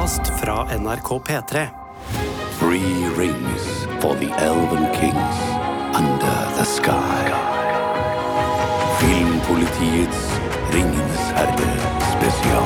podkast fra NRK P3. Three rings for the elven kings under the sky. Filmpolitiets Ringenes herre spesial.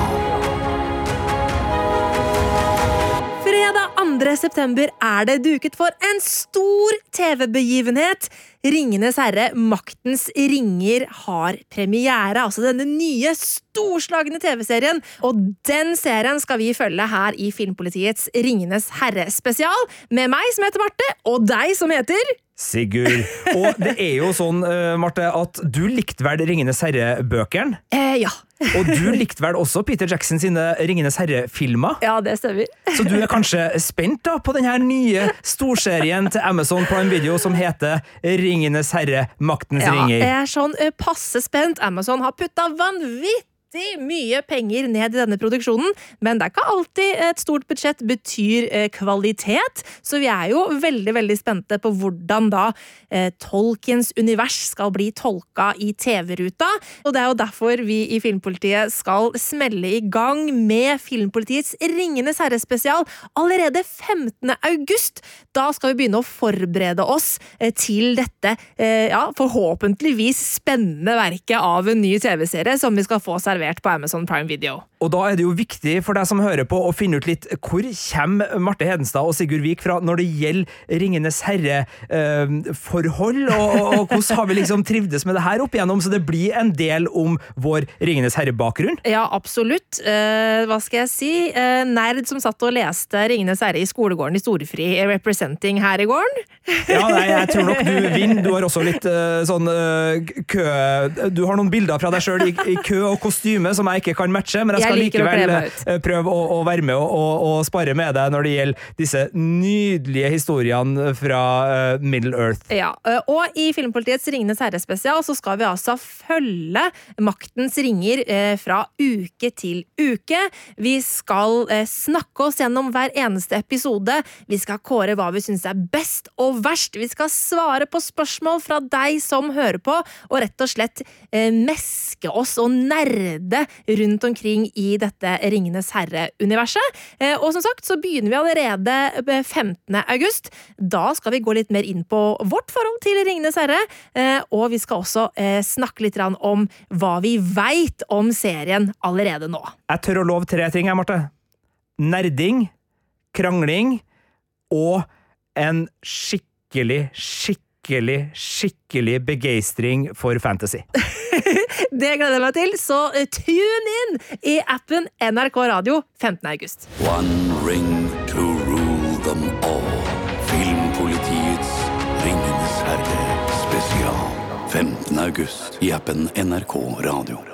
Fredag 2. september er det duket for en stor TV-begivenhet. Ringenes herre, Maktens ringer, har premiere. Altså denne nye, storslagne TV-serien. Og den serien skal vi følge her i Filmpolitiets Ringenes herre-spesial. Med meg, som heter Marte, og deg, som heter Sigurd. Og det er jo sånn, eh, Marte, at du likte vel Ringenes herre-bøkene? eh, Ja. Og du likte vel også Peter Jackson sine Ringenes herre-filmer? Ja, det stemmer. Så du er kanskje spent da på denne nye storserien til Amazon Prime Video som heter Ringenes herre, maktens Ja, ringer? jeg er sånn eh, passe spent. Amazon har putta vanvittig mye penger ned i denne produksjonen, men det er ikke alltid et stort budsjett betyr eh, kvalitet, så vi er jo veldig, veldig spente på hvordan da eh, Tolkiens univers skal bli tolka i TV-ruta, og det er jo derfor vi i Filmpolitiet skal smelle i gang med Filmpolitiets Ringenes herre-spesial allerede 15. august. Da skal vi begynne å forberede oss eh, til dette, ja, forhåpentligvis spennende verket av en ny TV-serie som vi skal få servert på Amazon Prime Video. Og da er det jo viktig for deg som hører på å finne ut litt hvor kommer Marte Hedenstad og Sigurd Vik fra når det gjelder Ringenes herre-forhold, og, og, og hvordan har vi liksom trivdes med det her opp igjennom, så det blir en del om vår Ringenes herre-bakgrunn? Ja, absolutt. Eh, hva skal jeg si? Eh, nerd som satt og leste Ringenes herre i skolegården i Storefri, eh, representing her i gården. Ja, nei, jeg tror nok du vinner. Du har også litt eh, sånn eh, kø Du har noen bilder fra deg sjøl i, i kø og kostyme som jeg ikke kan matche, men jeg Jeg skal likevel eh, prøve å, å være med og, og, og spare med deg når det gjelder disse nydelige historiene fra eh, Middle Earth. Ja, og i Filmpolitiets Ringenes herre-spesial så skal vi altså følge maktens ringer eh, fra uke til uke. Vi skal eh, snakke oss gjennom hver eneste episode. Vi skal kåre hva vi syns er best og verst. Vi skal svare på spørsmål fra deg som hører på, og rett og slett eh, meske oss og nerde rundt omkring i dette Ringenes herre-universet. Eh, og som sagt så begynner vi allerede eh, 15. august. Da skal vi gå litt mer inn på vårt forhold til Ringenes herre, eh, og vi skal også eh, snakke litt om hva vi veit om serien allerede nå. Jeg tør å love tre ting, jeg, Marte. Nerding, krangling og en skikkelig, skikkelig, skikkelig begeistring for fantasy. Det gleder jeg meg til, så eh, tune inn i appen NRK Radio 15. august. One ring to rule them all. Filmpolitiets Ringenes herre spesial. 15. august i appen NRK Radio.